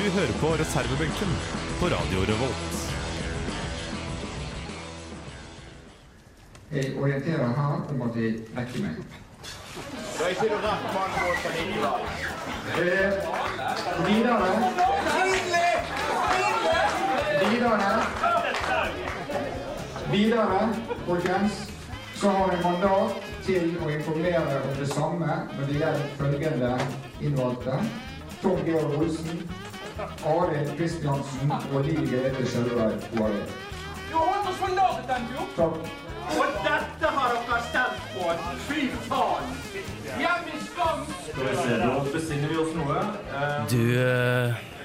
hører på reservebenken på Radio Revolt. Jeg orienterer her om at jeg vekker meg. Eh, videre Videre Videre, folkens, så har jeg mandat til å informere om det samme når det gjelder følgende innvalgte. Tom Georg Olsen, Arild Kristiansen og Lige Grete Skjelveig Oare. Du har holdt oss for narr, den jo! Takk. Og dette har dere stemt på! Fy faen! Hjem i skam! Du eh,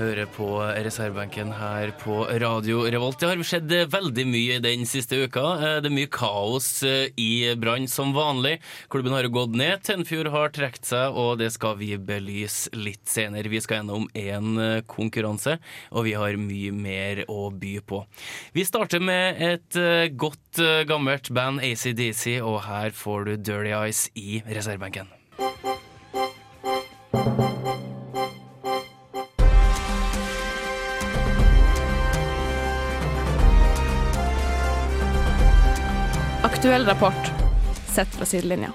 hører på reservebenken her på Radio Revolt. Det har skjedd veldig mye den siste uka. Eh, Det er mye kaos eh, i Brann som vanlig. Klubben har gått ned, Tennfjord har trukket seg, og det skal vi belyse litt senere. Vi skal gjennom én konkurranse, og vi har mye mer å by på. Vi starter med et eh, godt eh, gammelt band, ACDC, og her får du Dirty Eyes i reservebenken. Aktuell rapport sett fra sidelinja.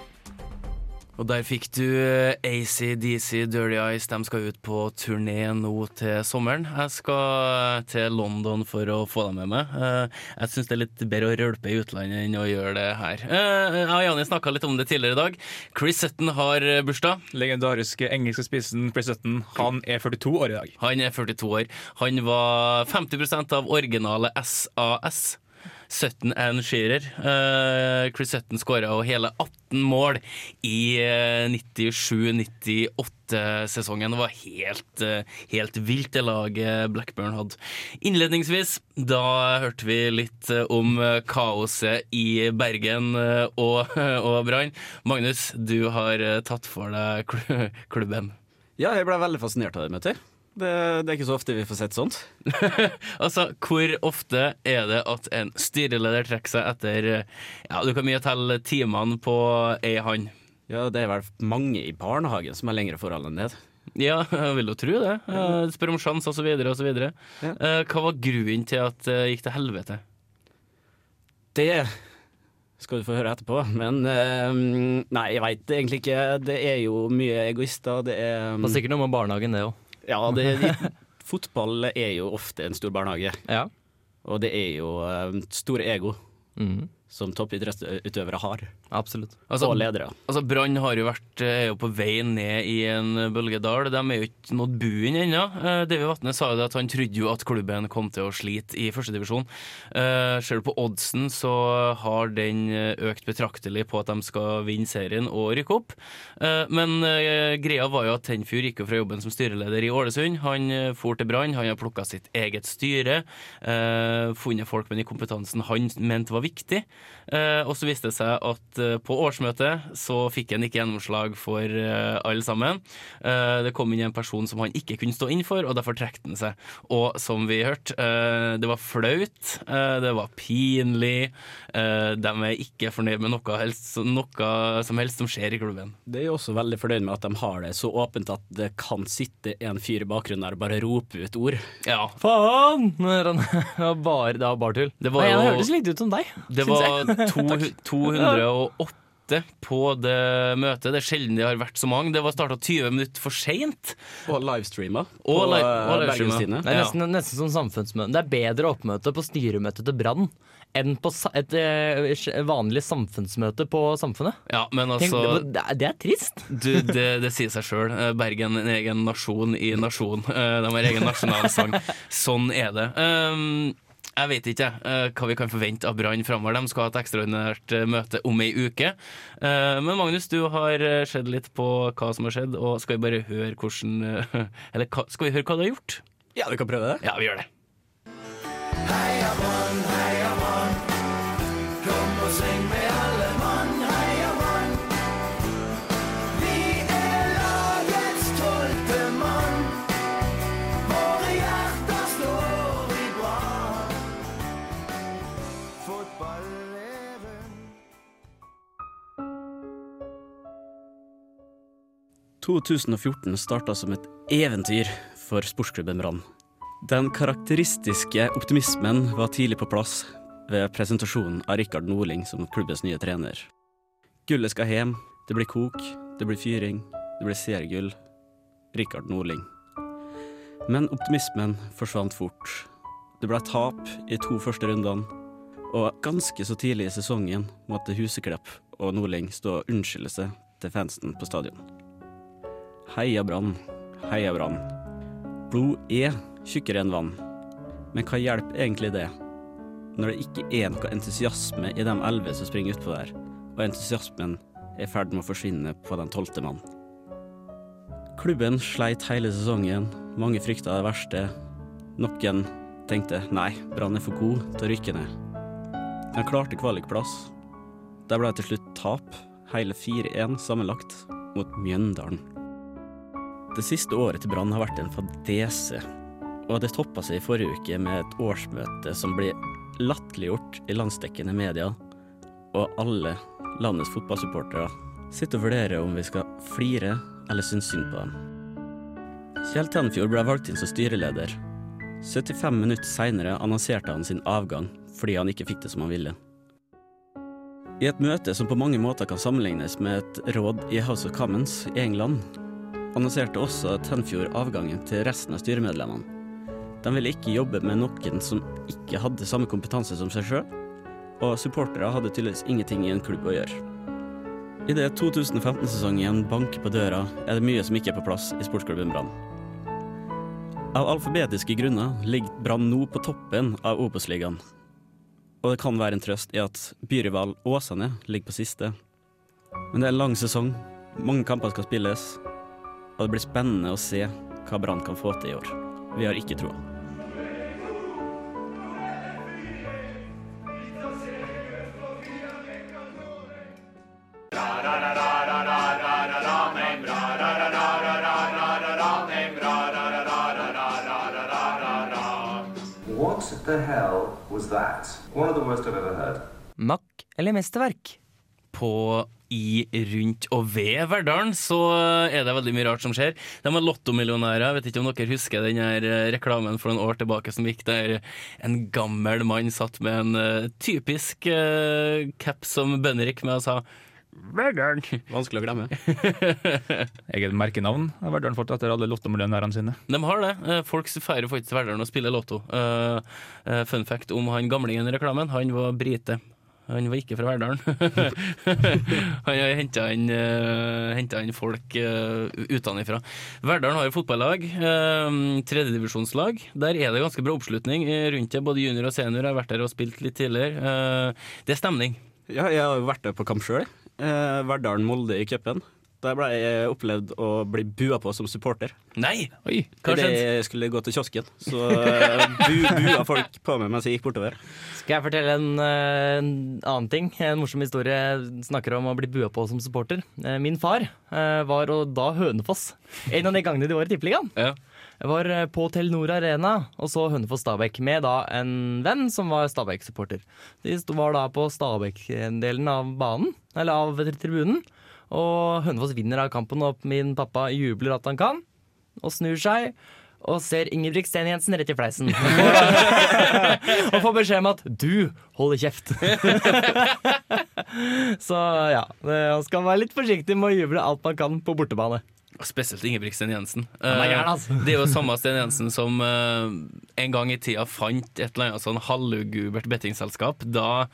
Og der fikk du eh, ACDC Dirty Eyes. De skal ut på turné nå til sommeren. Jeg skal til London for å få dem med meg. Eh, Jeg syns det er litt bedre å rølpe i utlandet enn å gjøre det her. Eh, Jeg og Jani snakka litt om det tidligere i dag. Chris Sutton har bursdag. Legendariske engelske spissen Chris Sutton. Han er 42 år i dag. Han er 42 år. Han var 50% av originale SAS. Sutton and Shearer. Uh, Chris Sutton skåra hele 18 mål i uh, 97-98-sesongen. Det var helt, uh, helt vilt, det laget Blackburn hadde. Innledningsvis, da hørte vi litt eh, om eh, kaoset i Bergen eh, og, og Brann. Magnus, du har eh, tatt for deg klubben. Ja, jeg ble veldig fascinert av det møtet. Det, det er ikke så ofte vi får sett sånt. Altså, hvor ofte er det at en styreleder trekker seg etter Ja, du kan mye telle timene på ei hand. Ja, Det er vel mange i barnehagen som har lengre forhold enn det. Ja, jeg vil jo tro det. Spør om sjanse osv. osv. Ja. Eh, Hva var grunnen til at det gikk til helvete? Det skal du få høre etterpå, men eh, Nei, jeg veit egentlig ikke. Det er jo mye egoister. Det er Det var sikkert noe med barnehagen, det òg. Ja, det fotball er jo ofte en stor barnehage. Ja. Og det er jo eh, store ego Mhm. Som toppidrettsutøvere har. Absolutt. Altså, og ledere. Altså, Brann har jo vært er jo på vei ned i en bølgedal. De er jo ikke nådd buen ennå. David Davy Vatne sa jo at han trodde jo at klubben kom til å slite i førstedivisjon. Uh, ser du på oddsen, så har den eh, økt betraktelig på at de skal vinne serien og rykke opp. Eh, men eh, greia var jo at Tenfjord gikk jo fra jobben som styreleder i Ålesund. Han uh, for til Brann, han har plukka sitt eget styre, eh, funnet folk med den kompetansen han mente var viktig. Eh, og så viste det seg at eh, på årsmøtet så fikk han ikke gjennomslag for eh, alle sammen. Eh, det kom inn en person som han ikke kunne stå inn for, og derfor trakk han seg. Og som vi hørte, eh, det var flaut, eh, det var pinlig. eh, de er ikke fornøyd med noe, helst, noe som helst som skjer i klubben. Det er jo også veldig fornøyd med at de har det så åpent at det kan sitte en fyr i bakgrunnen der og bare rope ut ord. Ja, Faen! Det var bare, det var bare tull. Det var Nei, det hørtes litt ut som deg. Det syns var 208 på det møtet. Det er sjelden det har vært så mange. Det var starta 20 minutter for seint. Og livestreama på eh, og livestreama. Det er nesten, nesten som samfunnsmøte. Det er bedre oppmøte på styremøtet til Brann enn på et eh, vanlig samfunnsmøte på Samfunnet. Ja, men Tenk, altså det, er- det er trist. du, det, det sier seg sjøl. Bergen en egen nasjon i nasjon. Eh, De har egen nasjonalsang. Sånn er det. Um, jeg vet ikke eh, hva vi kan forvente av Brann framover. De skal ha et ekstraordinært eh, møte om ei uke. Eh, men Magnus, du har sett litt på hva som har skjedd, og skal vi bare høre hvordan Eller hva- skal vi høre hva du har gjort? Ja, vi kan prøve det. Ja, vi gjør det. Heia Brann, heia 2014 starta som et eventyr for sportsklubben Brann. Den karakteristiske optimismen var tidlig på plass ved presentasjonen av Rikard Norling som klubbens nye trener. Gullet skal hjem, det blir kok, det blir fyring, det blir seriegull. Rikard Norling. Men optimismen forsvant fort. Det ble tap i to første rundene, og ganske så tidlig i sesongen måtte Huseklepp og Norling stå og unnskylde seg til fansen på stadion. Heia Brann, heia Brann. Blod er tjukkere enn vann. Men hva hjelper egentlig det, når det ikke er noe entusiasme i de elleve som springer utpå der, og entusiasmen er i ferd med å forsvinne på den tolvte mann? Klubben sleit hele sesongen, mange frykta det verste. Noen tenkte nei, Brann er for god til å rykke ned. De klarte kvalikplass. Der ble det til slutt tap, hele 4-1 sammenlagt, mot Mjøndalen. Det siste året til Brann har vært en fadese, og det toppa seg i forrige uke med et årsmøte som blir latterliggjort i landsdekkende media, og alle landets fotballsupportere sitter og vurderer om vi skal flire eller synes synd på dem. Kjell Tenfjord ble valgt inn som styreleder. 75 minutter seinere annonserte han sin avgang fordi han ikke fikk det som han ville. I et møte som på mange måter kan sammenlignes med et råd i House of Commons i England, annonserte også Tenfjord avgangen til resten av styremedlemmene. De ville ikke jobbe med noen som ikke hadde samme kompetanse som seg sjøl, og supportere hadde tydeligvis ingenting i en klubb å gjøre. Idet 2015-sesongen banker på døra, er det mye som ikke er på plass i sportsklubben Brann. Av alfabetiske grunner ligger Brann nå på toppen av Obos-ligaen. Og det kan være en trøst i at byrival Åsane ligger på siste. Men det er en lang sesong, mange kamper skal spilles, og det blir spennende å se hva Brann kan få til i år. Vi har ikke troa. What the hell was that? One of the worst I've ever heard. Mack eller mesterverk? På, i, rundt og ved Verdalen så er det veldig mye rart som skjer. De er lottomillionærer. Jeg vet ikke om dere husker den her eh, reklamen for noen år tilbake som gikk der en gammel mann satt med en eh, typisk uh, cap som Benrik med og sa Verdalen. Vanskelig å glemme. Eget merkenavn har Verdalen fått etter alle lottomillionærene sine. De har det. Folk feirer faktisk Verdalen og spiller lotto. Uh, eh, fun fact om han gamlingen i reklamen, han var brite. Han var ikke fra Verdalen. han har henta inn, uh, inn folk uh, utenfra. Verdalen har jo fotballag. Uh, Tredjedivisjonslag. Der er det ganske bra oppslutning eh, rundt det. Både junior og senior har vært der og spilt litt tidligere. Uh, det er stemning. Ja, jeg har jo vært der på kamp sjøl. Eh, Verdalen-Molde i cupen. Der ble jeg opplevd å bli bua på som supporter. Nei! Oi, hva Idet skjedde? jeg skulle gå til kiosken, så eh, bu, bua folk på meg mens jeg gikk bortover. Skal jeg fortelle en, eh, en annen ting? En morsom historie snakker om å bli bua på som supporter. Eh, Min far eh, var og da Hønefoss. En av de gangene de var i Tippeligaen. Ja. Jeg var eh, på Telenor Arena og så Hønefoss-Stabæk med da en venn som var Stabæk-supporter. De var da på Stabæk-delen av banen, eller av tribunen. Og Hønefoss vinner av kampen, og min pappa jubler at han kan. Og snur seg og ser Ingebrigt Sten Jensen rett i fleisen. og får beskjed om at 'du holder kjeft'. Så ja, man skal være litt forsiktig med å juble alt man kan på bortebane. Spesielt Ingebrigtsen Jensen. Er Eh, gæren, altså. Det er jo samme Sten Jensen som eh, en gang i tida fant et eller annet sånn halvugubert bettingselskap da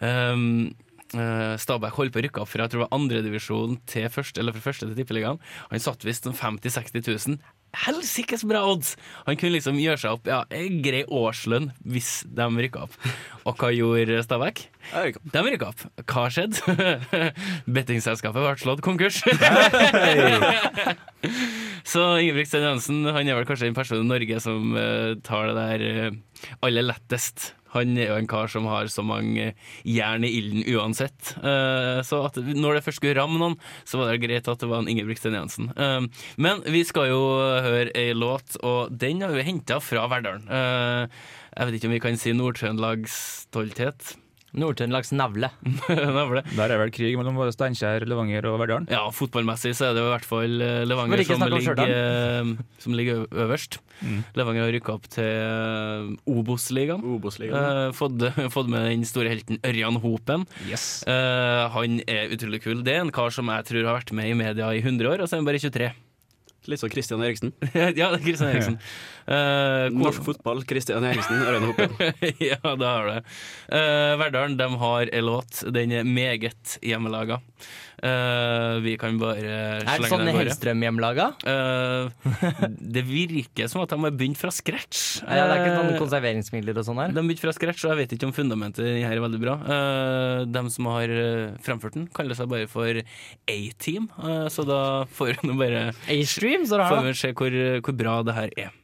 um, Stabæk holdt på å rykke opp fra jeg tror det var andredivisjon til første, eller fra første til tippeligaen. Han satt visst sånn 50 000-60 000. Helsikes bra odds! Han kunne liksom gjøre seg opp ja, en grei årslønn hvis de rykka opp. Og hva gjorde Stabæk? De rykka opp. Hva skjedde? Bettingselskapet ble slått konkurs. Så Ingebrigtsen Jensen han er vel kanskje den personen i Norge som eh, tar det der eh, aller lettest. Han er jo en kar som har så mange jern i ilden uansett. Eh, så når det først skulle ramme noen, så var det greit at det var en Ingebrigtsen Jensen. Eh, men vi skal jo høre ei låt, og den har vi henta fra Verdalen. Eh, jeg vet ikke om vi kan si Nord-Trøndelags stolthet. Nord-Trøndelags navle. Navle. Der er vel krig mellom både Steinkjer, Levanger og Verdalen? Ja, fotballmessig så er det i hvert fall eh, Levanger som ligger, eh, som ligger øverst. Mm. Levanger har rykka opp til eh, Obos-ligaen. Obos-ligaen. Eh, fått, fått med den store helten Ørjan Hopen. Yes. Eh, han er utrolig kul. Det er en kar som jeg tror har vært med i media i 100 år, og så er han bare 23. Litt som Christian Eriksen. ja, det er Kristian Eriksen. Uh, Norsk fotball, Christian Eriksen, Ørjan ja, det har det. Uh, Verdalen de har en låt. Den er meget hjemmelaga. Eh, vi kan bare Er det slenge sånn. Hellstrøm hjemlaga? Uh, det virker som at de har begynt fra scratch. Ja, det er ikke sånn Eh, konserveringsmidler og sånn her? de har begynt fra scratch, og jeg vet ikke om fundamentet her er veldig bra. Eh, de som har eh, fremført den, kaller seg bare for A-Team, eh, så da får vi bare A-Stream, så da. får vi se hvor, hvor bra det her er.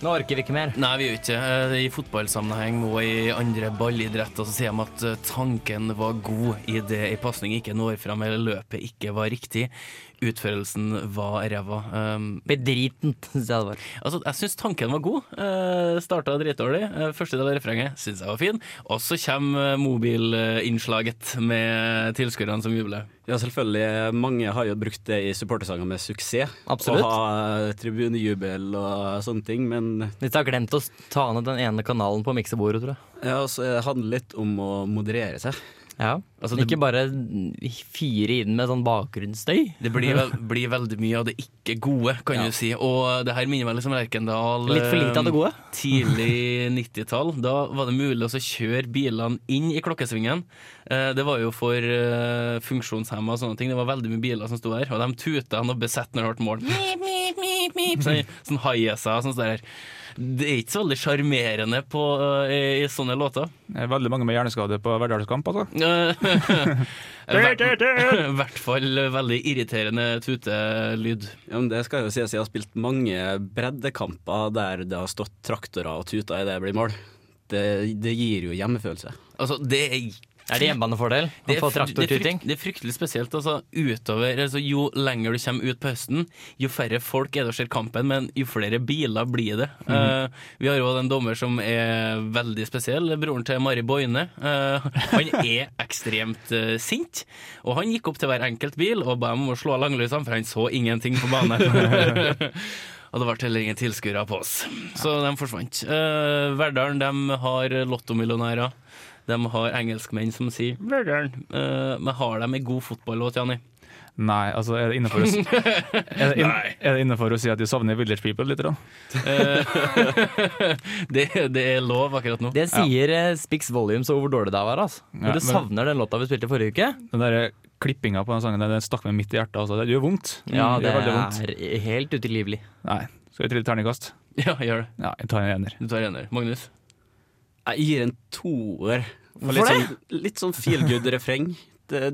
Nå orker vi ikke mer. Nei, vi gjør ikke det. I fotballsammenheng og i andre ballidretter så sier de at eh, tanken var god i det ei pasning ikke når fram eller løpet ikke var riktig. Utførelsen var ræva. Um, Bedritent, syns jeg det var. Altså, jeg syns tanken var god. Uh, Starta dritdårlig. Uh, første del av refrenget syns jeg var fin. Og så kommer uh, mobilinnslaget med tilskuerne som jubler. Ja, selvfølgelig. Mange har jo brukt det i supportersanger med suksess. Absolutt. Å ha tribunejubel og sånne ting, men Hvis har glemt å ta ned den ene kanalen på miksebordet, tror jeg. ja, så det litt om å moderere seg. Ja. Altså, det- ikke bare fire inn med sånn bakgrunnsstøy. Det blir, vel, blir veldig mye av det ikke gode, kan Ja. du si. Og det her minner meg liksom Lerkendal. Litt for lite av det gode. eh, Tidlig 90-tall. Da var det mulig å kjøre bilene inn i klokkesvingen. Eh, Det var jo for eh, funksjonshemma og sånne ting. Det var veldig mye biler som sto her, og de tuta og besett når det ble mål. Sånn, sånn high-essa sånn der. Det er ikke så veldig sjarmerende på, eh, i, i sånne låter. Det er veldig mange med hjerneskade på Verdalskamp, altså. I hvert fall veldig irriterende tutelyd. Ja, men det skal jo sies, jeg har spilt mange breddekamper der det har stått traktorer og tuta i det blir mål. Det, det gir jo hjemmefølelse. Altså, det er Er det hjemmebanefordel å få fry- det, er fryktelig spesielt. Altså, utover, altså, jo lenger du kommer ut på høsten, jo færre folk er det og ser kampen, men jo flere biler blir det. Mm -hmm. uh, vi har jo en dommer som er veldig spesiell, broren til Mari Boine. Uh, han er ekstremt uh, sint, og han gikk opp til hver enkelt bil og ba dem om å slå av langlysene, for han så ingenting på banen. Og det ble heller ingen tilskuere på oss, så de forsvant. Uh, Verdalen de har lottomillionærer. De har engelskmenn som sier Verdalen. Uh, men har de en god fotballåt, Janni? Nei, altså er det innenfor å, si- er det er det innenfor å si at de savner Village People litt? Da? Eh, det, det er lov akkurat nå. Det sier ja. Spix Volume så hvor dårlig det var. Altså. Ja, du savner den låta vi spilte forrige uke. Den der klippinga på den sangen den stakk meg midt i hjertet. Altså. Det gjør vondt. Ja, det, det vondt. er helt utilgivelig. Nei. Skal vi trille terningkast? Ja, gjør det. Ja, jeg tar en ener. Du tar ener. Magnus? Jeg gir en toer. For litt sånn, litt sånn feel good-refreng. Det,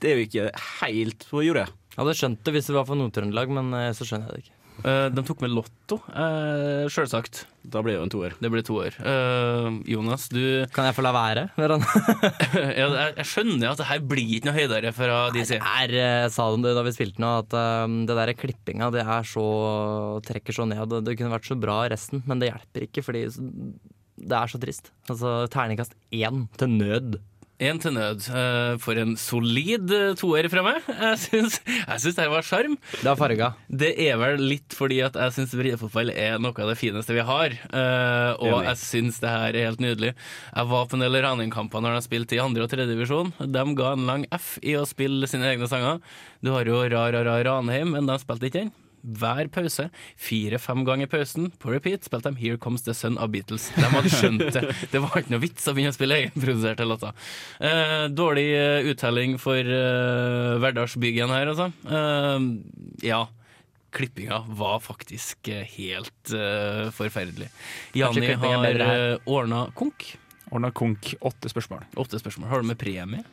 det er jo ikke helt på jordet. Jeg hadde skjønt det hvis det var for Nord-Trøndelag, men eh, så skjønner jeg det ikke. Uh, de tok med Lotto, uh, sjølsagt. Da blir det jo en toer. Det blir toer. Uh, Jonas, du Kan jeg få la være? Ja, jeg, jeg skjønner at det her blir ikke noe høydere fra de side. Er, jeg sa det da vi spilte nå, at eh, det der klippinga det er så trekker så ned. Det, det kunne vært så bra resten, men det hjelper ikke, fordi det er så trist. Altså terningkast én til nød. Én til nød. Eh, for en solid eh, toer fra meg. Jeg syns, jeg syns det var sjarm. Det er farga. Det er vel litt fordi at jeg syns breddefotball er noe av det fineste vi har. eh, og jeg syns det her er helt nydelig. Jeg var på en del Ranheim-kamper når de spilte i andre og tredjedivisjon. De ga en lang F i å spille sine egne sanger. Du har jo Ra Ra Ra Ranheim, men de spilte ikke den. Hver pause, fire-fem ganger pausen, på repeat, spilte de Here Comes the Sun av Beatles. De hadde skjønt det. Det var ikke noe vits å begynne å spille egenproduserte låter. Eh, dårlig eh, uttelling for eh, hverdagsbyggen her, altså. Eh, ja. Klippinga var faktisk eh, helt uh, forferdelig. Janni har ordna konk. Ordna konk, åtte spørsmål. Åtte spørsmål. Har du med premie?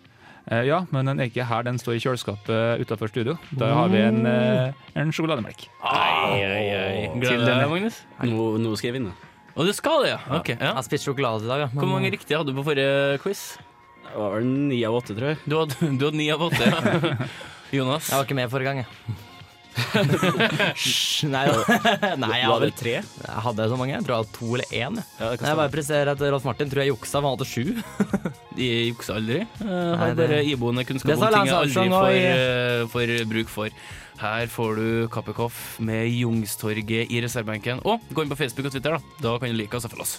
Eh, ja, men den er ikke her, den står i kjøleskapet utafor studio. Da har vi en, eh, en sjokolademelk. Ai, ai, ai. Gleder deg, Magnus? Nå, nå skal jeg vinne. Og du skal det, ja? Ok, ja. Jeg har spist sjokolade i dag, ja. Hvor mange riktige hadde du på forrige quiz? Det var vel ni av åtte, tror jeg. Du hadde, du hadde ni av åtte, ja. Jonas? Jeg var ikke med forrige gang, jeg. Hysj, Nei. Nei, jeg hadde tre? jeg hadde så mange. Jeg tror jeg hadde to eller én. jeg. Ja, Jeg bare presterer at Rolf Martin tror jeg juksa, for han hadde sju. De jukser aldri. Uh, Nei, har det- bare iboende kunnskap om ting jeg aldri får, eh, får bruk for. Her får du Kappekoff med Jungstorget i reservebenken. Og gå inn på Facebook og Twitter, da. Da kan du like oss og følge oss.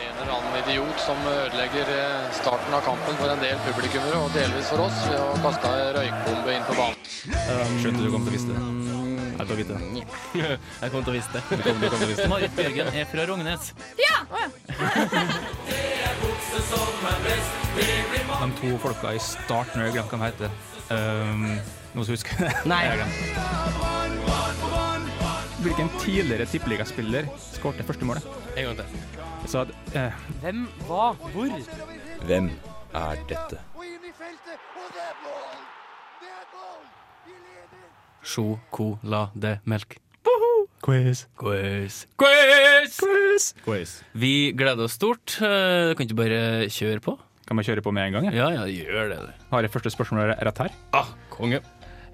En eller annen idiot som ødelegger eh, starten av kampen for en del publikummere, og delvis for oss, ved å kaste ei røykbombe inn på banen. Skjønte du kom til å vise det. Jeg tar vite det. Jeg kommer til å vise det. Du kommer- du kommer til å vise det. Marit Bjørgen er fra Rognes. Ja! De to folka i starten, jeg glemte hva de heter. Um, noen som husker det? Nei. Hvilken tidligere tippeligaspiller skårte første målet? En gang til. Så at, eh, Hvem, hva, hvor? Hvem er dette? Sjokolademelk. Quiz. Quiz. Quiz! Quiz. Quiz. Vi gleder oss stort. Du Kan ikke bare kjøre på? Kan man kjøre på med en gang? Ja, ja, gjør det. Har jeg første spørsmål rett her? Ah, konge.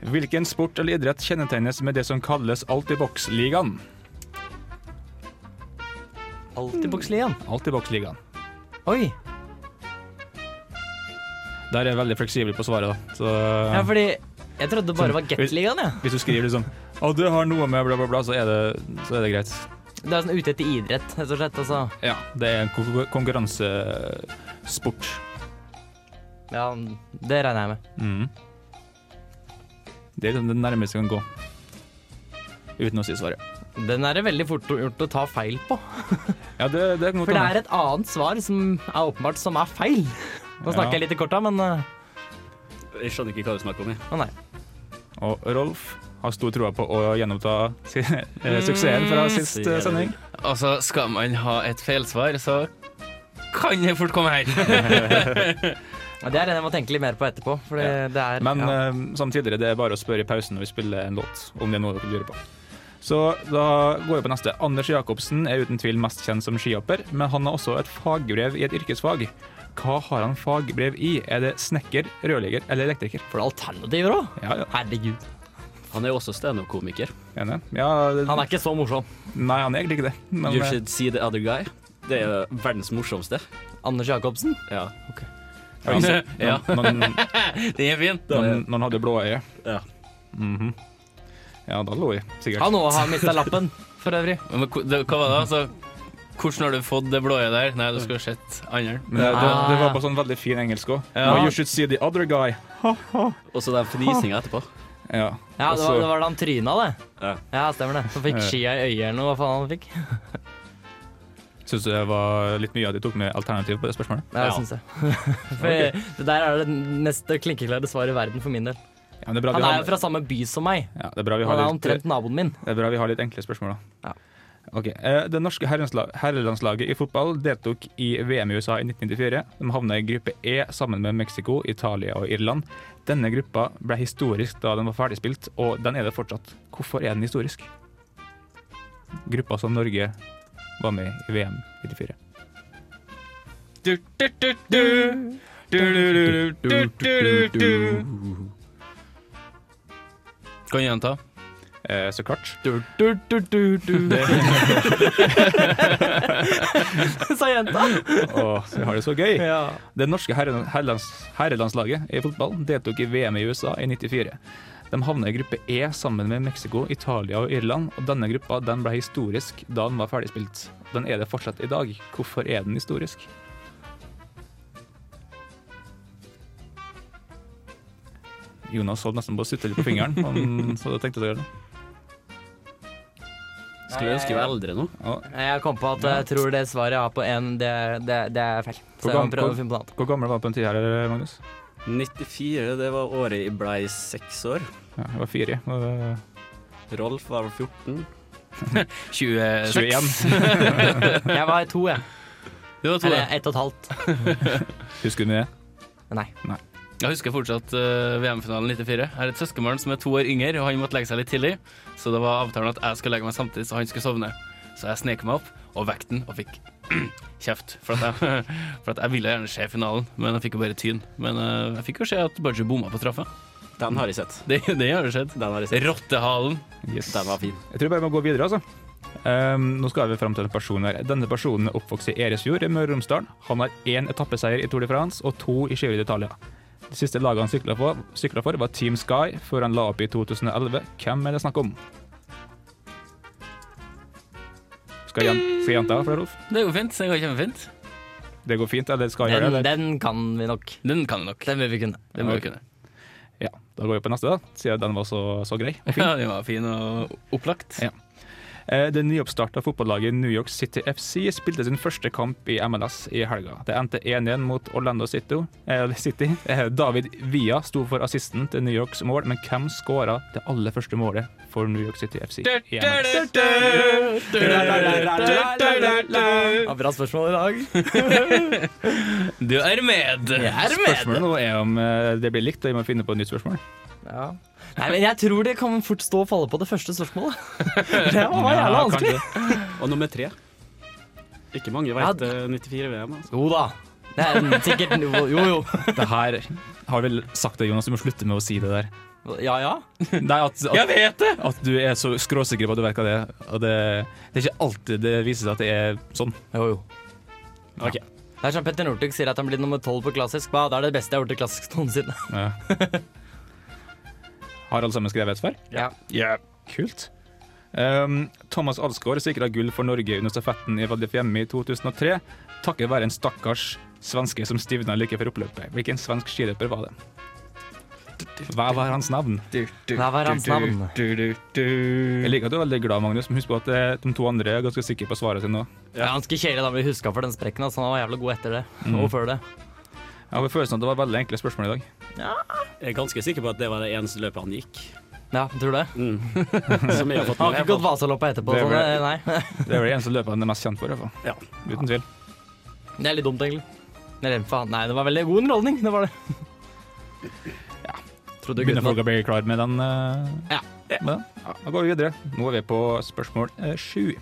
Hvilken sport eller idrett kjennetegnes med det som kalles Altibox-ligaen? Altibox-ligaen? Altibox-ligaen. Oi. Der er jeg veldig fleksibel på svaret, da. Så, Ja, fordi jeg trodde det bare var Gatligaen, jeg. Hvis du skriver liksom Å, du har noe med bla, bla, bla, så er det, så er det greit. Det er sånn ute etter idrett, rett og slett. Altså. Ja, det er en kon- konkurransesport. Ja, det regner jeg med. Mm. Det er liksom det nærmeste jeg kan gå. Uten å si svaret. Den er det veldig fort gjort å ta feil på. Ja, det, det For det er et annet svar som er åpenbart som er feil. Nå snakker Ja. jeg litt i korta, men uh, Jeg skjønner ikke hva du snakker om. Jeg. Å nei. Og Rolf har stor troa på å gjenoppta si- eh, suksessen fra sist eh, sending. Altså, skal man ha et feilsvar, så kan det fort komme her. Ja, Det er det jeg må tenke litt mer på etterpå. For det, det er Men ja. eh, som tidligere, det er bare å spørre i pausen når vi spiller en låt, om det er noe dere lurer på. Så da går vi på neste. Anders Jacobsen er uten tvil mest kjent som skihopper, men han har også et fagbrev i et yrkesfag. Hva har han fagbrev i? Er det snekker, rørlegger eller elektriker? For det er alternativer òg? Ja, ja. Herregud. Han er jo også standup-komiker. Ja, det, Han er ikke så morsom. Nei, han er egentlig ikke det. Men, You eh, should see the other guy. Det er jo verdens morsomste. Anders Jacobsen? Ja. ja, så- Ja. Når, når, Det er fint. når, når han hadde blå øye. Ja. Mhm. Ja, da lå jeg sikkert. Han òg har mista lappen, for øvrig. Men hva var det? Altså, hvordan har du fått det blåøyet der? Nei, du skulle sett andre. Men det, det, det var Ah. på sånn veldig fin engelsk òg. Ja. You should see the other guy. Og så den fnisinga etterpå. Ja. Ja, det var, det var da han tryna, det. Ja. Ja, stemmer det. Så fikk skia i øyet eller noe, hva faen han fikk. Syns du det var litt mye at de tok med alternativ på det spørsmålet? Ja, det syns jeg. For det der er det mest klinkeklare svaret i verden for min del. Ja, men det er bra Han vi er har, jo fra samme by som meg. ja, det er bra vi Han har er litt, omtrent naboen min. det er bra vi har litt enkle spørsmål, da. Ja. Ok, eh, Det norske herrelandslaget i fotball deltok i VM i USA i 1994. De havna i gruppe E sammen med Mexico, Italia og Irland. Denne gruppa ble historisk da den var ferdigspilt, og den er det fortsatt. Hvorfor er den historisk? Gruppa som Norge var med i VM i 94. Du, du, du, du. Du, du, du, du, du, du. du. Kan jeg gjenta? Eh, så klart. Du, du, du. Sa jenta. Åh, vi har det så gøy. Ja. Det norske herrelands, herrelandslaget i fotball deltok i VM i USA i 94. De havna i gruppe E sammen med Mexico, Italia og Irland. og Denne gruppa den ble historisk da den var ferdigspilt. Den er det fortsatt i dag. Hvorfor er den historisk? Jonas holdt nesten på å sutte litt på fingeren. Han så hadde tenkt å gjøre det. Skulle ønske vi var eldre nå. Jeg kom på at jeg tror det svaret jeg har på én, det, det, det er feil. Så Hvor, jeg på noe annet. hvor gammel var du på den tida her, Magnus? 94, det var året jeg blei seks år. Ja, jeg var fire. Det- Rolf var 14. 26. jeg var to, jeg. Du var to, Eller ja. ett og et halvt. Husker du det? Nei. Nei. Jeg husker fortsatt uh, VM-finalen 94. Jeg har et søskenbarn som er to år yngre, og han måtte legge seg litt tidlig. Så det var avtalen at jeg skulle legge meg samtidig, så han skulle sovne. Så jeg snek meg opp og vekket den og fikk kjeft. For at, jeg, for at jeg ville gjerne se finalen, men jeg fikk jo bare tyn. Men uh, jeg fikk jo se at Baji bomma på straffa. Den har jeg sett. Det, det har jeg sett. Den har jeg sett. Rottehalen. Yes. Den var fin. Jeg tror bare vi må gå videre, altså. Um, nå skal vi fram til en person her. Denne personen er oppvokst i Eresfjord i Møre og Romsdal. Han har én etappeseier i Tour de France og to i Giro d'Italia. Det siste lagene han sykla for, for, var Team Sky, før han la opp i 2011. Hvem er det snakk om? Skal jeg gjenta for deg, Rolf? Det går fint. Det går kjempefint. Det går fint, eller skal jeg gjøre det? den kan vi nok. Den kan vi nok. Den vil vi kunne. Det må vi kunne. Ja, da går vi på neste, da, siden den var så, så grei. og fin. Ja, den var fin og opplagt. Ja. Eh, Det nyoppstarta fotballaget New York City FC spilte sin første kamp i MLS i helga. Det endte 1-1 mot Orlando City. Eh. Eh, David Villa sto for assisten til New Yorks mål, men hvem skåra det aller første målet for New York City FC? bra spørsmål i dag. Du er med! Jeg er med. Spørsmålet nå er om eh, det blir likt, og vi må finne på et nytt spørsmål. Ja. Nei, men jeg tror det kan fort stå og falle på det første spørsmålet. Det var Ja, jævla vanskelig. kanskje. Og nummer tre. Ikke mange veit 94-VM. Altså. Jo da. Det er sikkert Jo, jo. Det her har vel sagt det, Jonas, du må slutte med å si det der. Ja ja. Nei, at, at, Jeg vet det! At du er så skråsikker på at du vet hva det er. Og det, det er ikke alltid det viser seg at det er sånn. Jo, jo. Ok. Det er som Petter Northug sier at han blir nummer tolv på klassisk. Hva? Det er det beste jeg har gjort i klassisk noensinne. Ja. Har alle sammen skrevet før? Ja. Kult. Um, Thomas Alsgaard sikra gull for Norge under stafetten i Val i 2003, takket være en stakkars svenske som stivna like før oppløpet. Hvilken svensk skiløper var det? Hva var hans navn? Hva var hans navn? Jeg liker at du er veldig glad, Magnus, men husk på at eh, de to andre er ganske sikre på svaret sitt nå. Det er ganske kjære da vi huska for den sprekken. Altså. Han var jævla god etter det. Mm. Og før det. Jeg har følelsen at det var veldig enkle spørsmål i dag. Jeg er ganske sikker på at det var det eneste løpet han gikk. Ja, tror du det? Mm. Som jeg har fått Han med har ikke gått Vasaloppet etterpå. Det er Så vel- det, nei. Det er vel det eneste løpet han er mest kjent for, i hvert fall. Ja. Uten tvil. Det er litt dumt, egentlig. Eller faen, nei, det var veldig god underholdning. Det var det. Ja. Trodde Begynner gutten folk å bli klar med den? eh, Ja. med den? ja. Da går vi videre. Nå er vi på spørsmål eh, sju.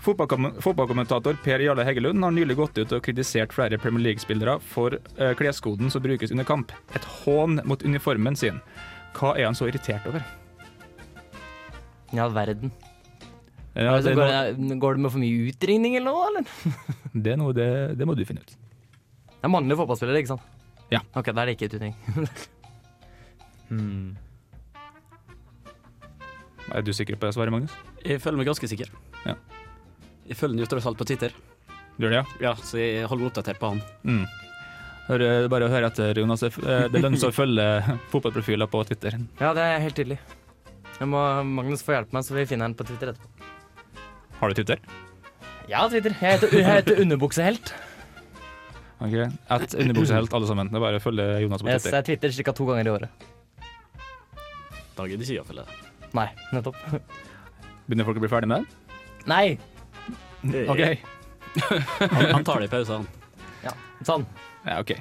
Fotballkom- Fotballkommentator Per Jarle Heggelund har nylig gått ut og kritisert flere Premier League-spillere for eh, kleskoden som brukes under kamp. Et hån mot uniformen sin. Hva er han så irritert over? I all verden. Ja, Altså, det, går, det, går det med for mye utringning eller noe, eller? det, er noe det, det må du finne ut. Det er mannlige fotballspillere, ikke sant? Ja. Ok, da er det ikke utringning. hmm. Er du sikker på det svaret, Magnus? Jeg føler meg ganske sikker. Ja. Jeg følger den jo tross alt på Twitter, gjør det, ja? ja, så jeg holder meg oppdatert på han. Mm. Hør, bare hør etter, Jonas. Eh, Det lønner seg å følge fotballprofiler på Twitter. Ja, det er helt tydelig. Jeg må, Magnus får hjelpe meg, så vi finner han på Twitter etterpå. Har du Twitter? Ja, Twitter. Jeg heter, jeg heter Underbuksehelt. Ok, Et underbuksehelt, alle sammen. Det er bare å følge Jonas på Yes, Twitter. jeg Twitter ca. to ganger i året. Da gidder ikke jeg å følge det. Nei, nettopp. Begynner folk å bli ferdig med det? Nei. OK. Han, han tar det i pause, han. Ja, sånn. Ja, OK.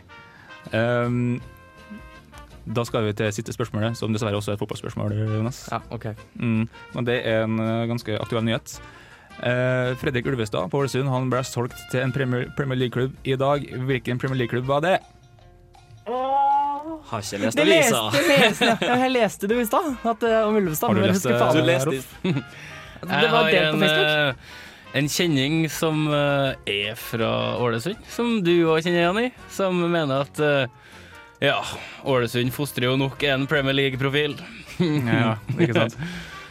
Um, da skal vi til siste spørsmålet, som dessverre også er et fotballspørsmål, Jonas. Ja, ok. Mm, men det er en eh, ganske aktuell nyhet. Uh, Fredrik Ulvestad på Ålesund han ble solgt til en Premier, Premier League-klubb i dag. Hvilken Premier League-klubb var det? Har ikke lest Det leste, avisa. det leste, jeg leste det i stad, eh, om Ulvestad. Har du lest det? Du leste Det var delt på Facebook. En, kjenning som eh, er fra Ålesund, som du òg kjenner igjen i, som mener at eh, ja, Ålesund fostrer jo nok en Premier League-profil. Ja, ikke sant?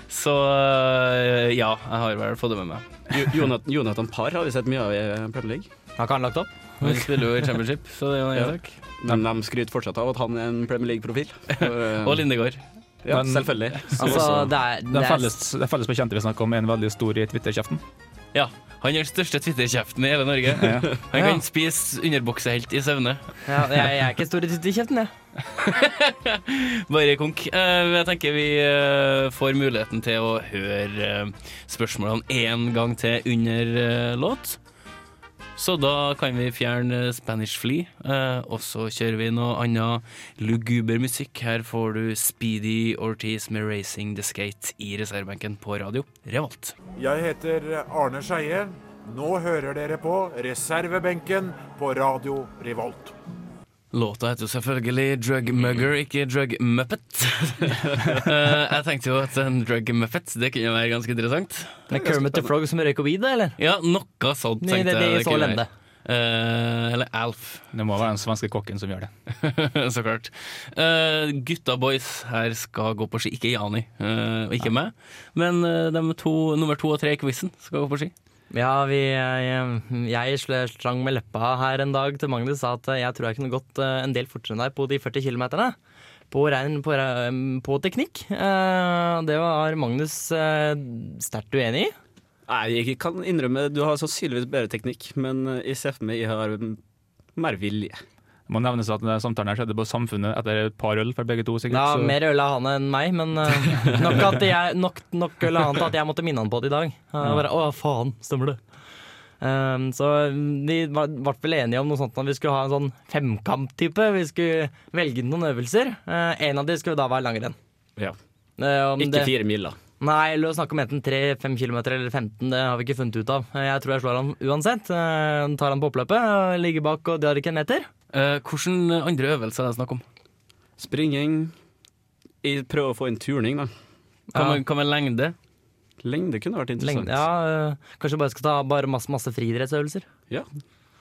Så eh, ja, jeg har vel fått det med meg. Jo- Jonathan, Jonathan Parr har vi sett mye av i Premier League. Har ikke han lagt opp? Han spiller jo i Championship, så det er jo en Ja. sak. Men de skryter fortsatt av at han er en Premier League-profil. Og Lindegård. Ja, Men- selvfølgelig. Altså, det er, det er felles, den felles bekjente vi snakker om, er en veldig stor i Twitter-kjeften. Ja, han er den største Twitter-kjeften i hele Norge. Ja. Han Ja. kan spise underbuksehelt i søvne. ja, jeg, jeg er ikke stor i i kjeften, jeg. Bare konk. Eh, jeg tenker vi eh, får muligheten til å høre eh, spørsmålene én gang til under eh, låt. Så da kan vi fjerne Spanish Flea, eh, og så kjører vi noe annet luguber musikk. Her får du Speedy Ortiz med 'Racing the Skate' i reservebenken på radio Revolt. Jeg heter Arne Skeie. Nå hører dere på reservebenken på Radio Revolt. Låta heter jo selvfølgelig Drug Mugger, ikke Drug Muppet. Eh, jeg tenkte jo at en Drug Muppet det kunne være ganske interessant. Med Kermit the Frog som røyker weed, eller? Ja, noe sånt Nei, tenkte det- det er jeg. så kunne lende. være. Eh, eller Alf. Det må være den svenske kokken som gjør det. så klart. Uh, gutta boys her skal gå på ski. Ikke Jani, eh, og ikke meg, men de to, nummer to og tre i quizen skal gå på ski. Ja, vi, jeg, jeg sl- slang med leppa her en dag til Magnus sa at jeg tror jeg kunne gått eh, en del fortere enn deg på de 40 kilometerne. På, regn, på, på teknikk. Eh, Det var Magnus eh, sterkt uenig i. Nei, jeg kan innrømme du har sannsynligvis bedre teknikk, men eh, jeg ser for meg jeg har mer vilje. Det må nevnes at samtalen her skjedde på Samfunnet etter et par øl for begge to. sikkert. Ja, så- mer øl av han enn meg, men uh, nok, at jeg, nok, nok øl av han til at jeg måtte minne han på det i dag. Jeg bare, Å, faen, stemmer det. Um, så vi var- ble vel enige om noe sånt at vi skulle ha en sånn femkamp-type. Vi skulle velge noen øvelser. Uh, en av de skulle da være langrenn. Ja. Ikke det- fire da. Nei, eller å snakke om enten 3-5 km eller 15, det har vi ikke funnet ut av. Jeg tror jeg slår han uansett. Eh, Tar han på oppløpet, ligger bak og drar ikke en meter. Uh, Hvilke andre øvelser er det snakk om? Springing. Jeg prøver å få inn turning, da. Hva med, hva med lengde? Lengde kunne vært interessant. Lengde, ja, eh, kanskje bare skal ta bare masse, masse friidrettsøvelser. Ja.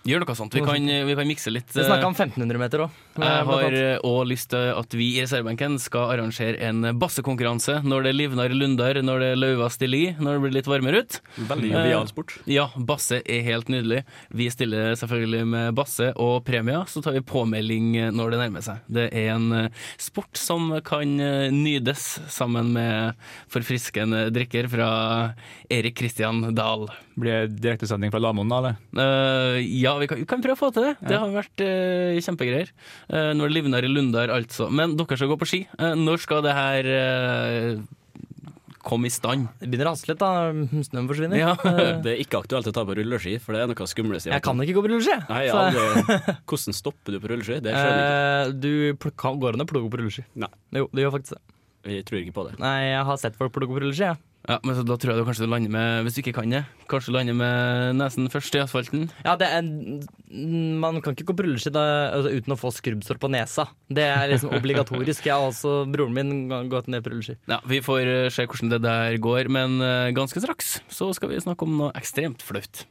Gjør noe sånt. Vi kan, vi kan mikse litt. Vi snakka om 1500 meter òg. Jeg har òg lyst til at vi i reservebenken skal arrangere en bassekonkurranse når det livner lunder, Lundar, når det løver stille i, når det blir litt varmere ut. Veldig jovial sport. Eh, Ja, basse er helt nydelig. Vi stiller selvfølgelig med basse og premier, så tar vi påmelding når det nærmer seg. Det er en eh, sport som kan eh, nydes sammen med forfriskende drikker fra Erik Kristian Dahl. Blir det direktesending fra Lamoen, da? eller? Uh, ja, vi kan, vi kan prøve å få til det. Det har vært uh, kjempegreier. Eh, når det livner i Lundar, altså. Men dere skal gå på ski. Uh, når skal det her komme i stand? Det begynner å haste litt, da. Snøen forsvinner. Ja. Det er ikke aktuelt å ta på rulleski, for det er noe skumleste. Jeg kan ikke gå på rulleski. Nei, aldri Hvordan stopper du på rulleski? Det skjønner jeg ikke. Eh, Du går an å plugge på rulleski. Nei. Jo, det gjør faktisk det. Jeg tror ikke på det. Nei, jeg har sett folk plugge på rulleski, jeg. Ja, men så Da tror jeg du kanskje du lander med, hvis du ikke kan det, kanskje du lander med nesen først i asfalten. Ja, det er, man kan ikke gå på rulleski altså, uten å få skrubbsår på nesa. Det er liksom obligatorisk. Jeg har også broren min gått ned på rulleski. Ja, Vi får eh, se hvordan det der går, men eh, ganske straks så skal vi snakke om noe ekstremt flaut.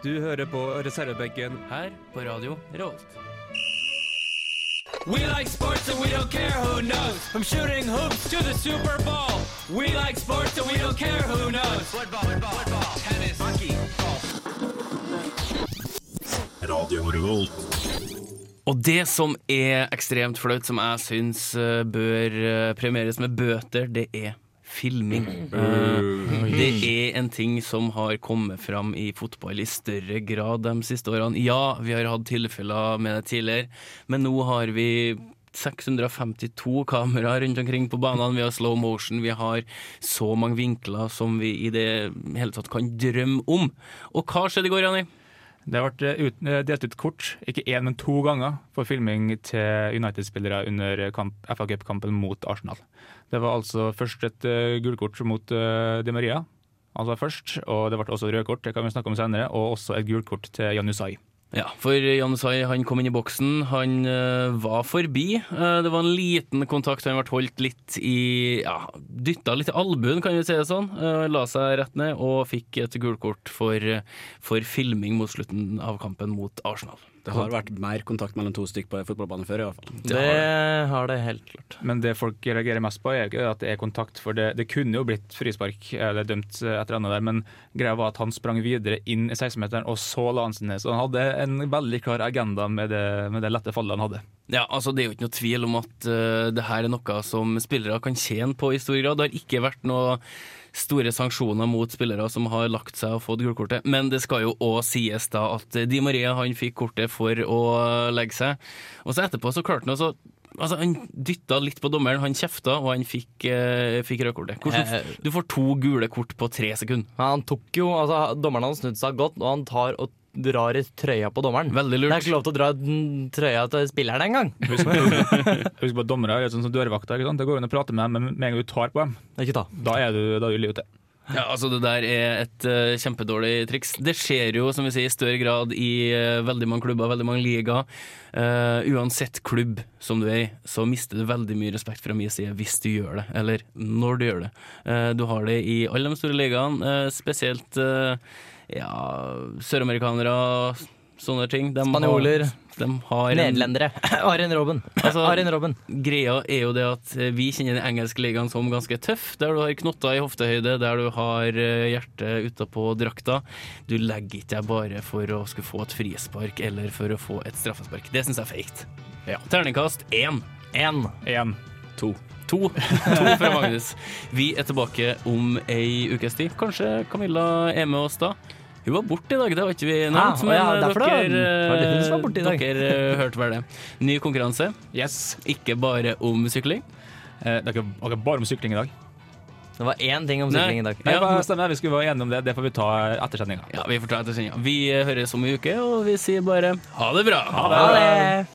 Du hører på reservebenken her på radio Revolt. We like sports and we don't care who knows. From shooting hoops to the Super Bowl. We like sports and we don't care who knows. Football, football, football tennis, hockey, Radio Revolt. Og det som er ekstremt flaut, som jeg syns eh, bør eh, premieres med bøter, det er filming. Eh, det er en ting som har kommet fram i fotball i større grad de siste årene. Ja, vi har hatt tilfeller med det tidligere, men nå har vi 652 kameraer rundt omkring på banene. Vi har slow motion, vi har så mange vinkler som vi i det hele tatt kan drømme om. Og hva skjedde i går, Janni? Det ble ut, eh, delt ut kort, ikke én, men to ganger, for filming til United-spillere under FA Cup-kampen mot Arsenal. Det var altså først et uh, gullkort mot uh, Di Maria, altså først, og det ble også rødkort, det kan vi snakke om senere, og også et gulkort til Janusai. Ja, for Janusai han kom inn i boksen. Han uh, var forbi. Uh, det var en liten kontakt. Han ble holdt litt i ja, Dytta litt i albuen, kan vi si det sånn. Uh, la seg rett ned og fikk et gulkort for, for filming mot slutten av kampen mot Arsenal. Det har vært mer kontakt mellom to stykker på fotballbanen før, i hvert fall. Det, har det helt klart. Men det folk reagerer mest på, er ikke at det er kontakt, for det, det kunne jo blitt frispark eller dømt et eller annet der, men greia var at han sprang videre inn i 16-meteren, og så la han seg ned. Så han hadde en veldig klar agenda med det, med det lette fallet han hadde. Ja, altså Det er jo ikke noe tvil om at uh, det her er noe som spillere kan tjene på i stor grad. Det har ikke vært noe store sanksjoner mot spillere som har lagt seg og fått gullkortet. Men det skal jo òg sies da at Di Maria han fikk kortet for å legge seg. Og så etterpå så klarte han også Altså, Han dytta litt på dommeren, han kjefta, og han fikk, eh, fikk rødkortet. Hvordan- Du får to gule kort på tre sekunder. Ja, Han tok jo, altså Dommeren hadde snudd seg godt, og han tar og drar i trøya på dommeren. Veldig lurt. Det er ikke lov til å dra i trøya til spilleren engang. Husk på, husk på at dommere er sånn som dørvakter. ikke sant? Det går an å prate med dem, men med en gang du tar på dem, Ikke ta. da er du, da er du livet ute. Ja, altså Det der er et uh, kjempedårlig triks. Det skjer jo som vi sier, i større grad i uh, veldig mange klubber, veldig mange ligaer. Uh, uansett klubb som du er i, så mister du veldig mye respekt fra min side hvis du gjør det, eller når du gjør det. Eh, du har det i alle de store ligaene, spesielt ja, søramerikanere, sånne ting. De Spanjoler. Har, de har en- Nederlendere. Arin Robben. Altså, Arin Robben. Greia er jo det at eh, vi kjenner den engelske ligaen som ganske tøff. Der du har knotter i hoftehøyde, der du har eh, hjertet utapå drakta. Du legger ikke deg bare for å skulle få et frispark eller for å få et straffespark. Det syns jeg er feigt. Ja. Terningkast én. Én. Én. To. To. to fra Magnus. Vi er tilbake om ei ukes tid. Kanskje Camilla er med oss da. Hun var borte i dag, det var ikke vi nevnt. Ah, men ja, eh, dere, det dag? dere eh, hørte vel det. Ny konkurranse. Yes. Ikke bare om sykling. Eh, det er ikke det bare om sykling i dag. Det var én ting om Nei. sykling i dag. Nei, Ja, bare stemmer, Vi skulle være enige om det. Det får vi ta etter sendinga. Ja, vi får ta etter. Vi høres om en uke, og vi sier bare ha det bra. Ha det!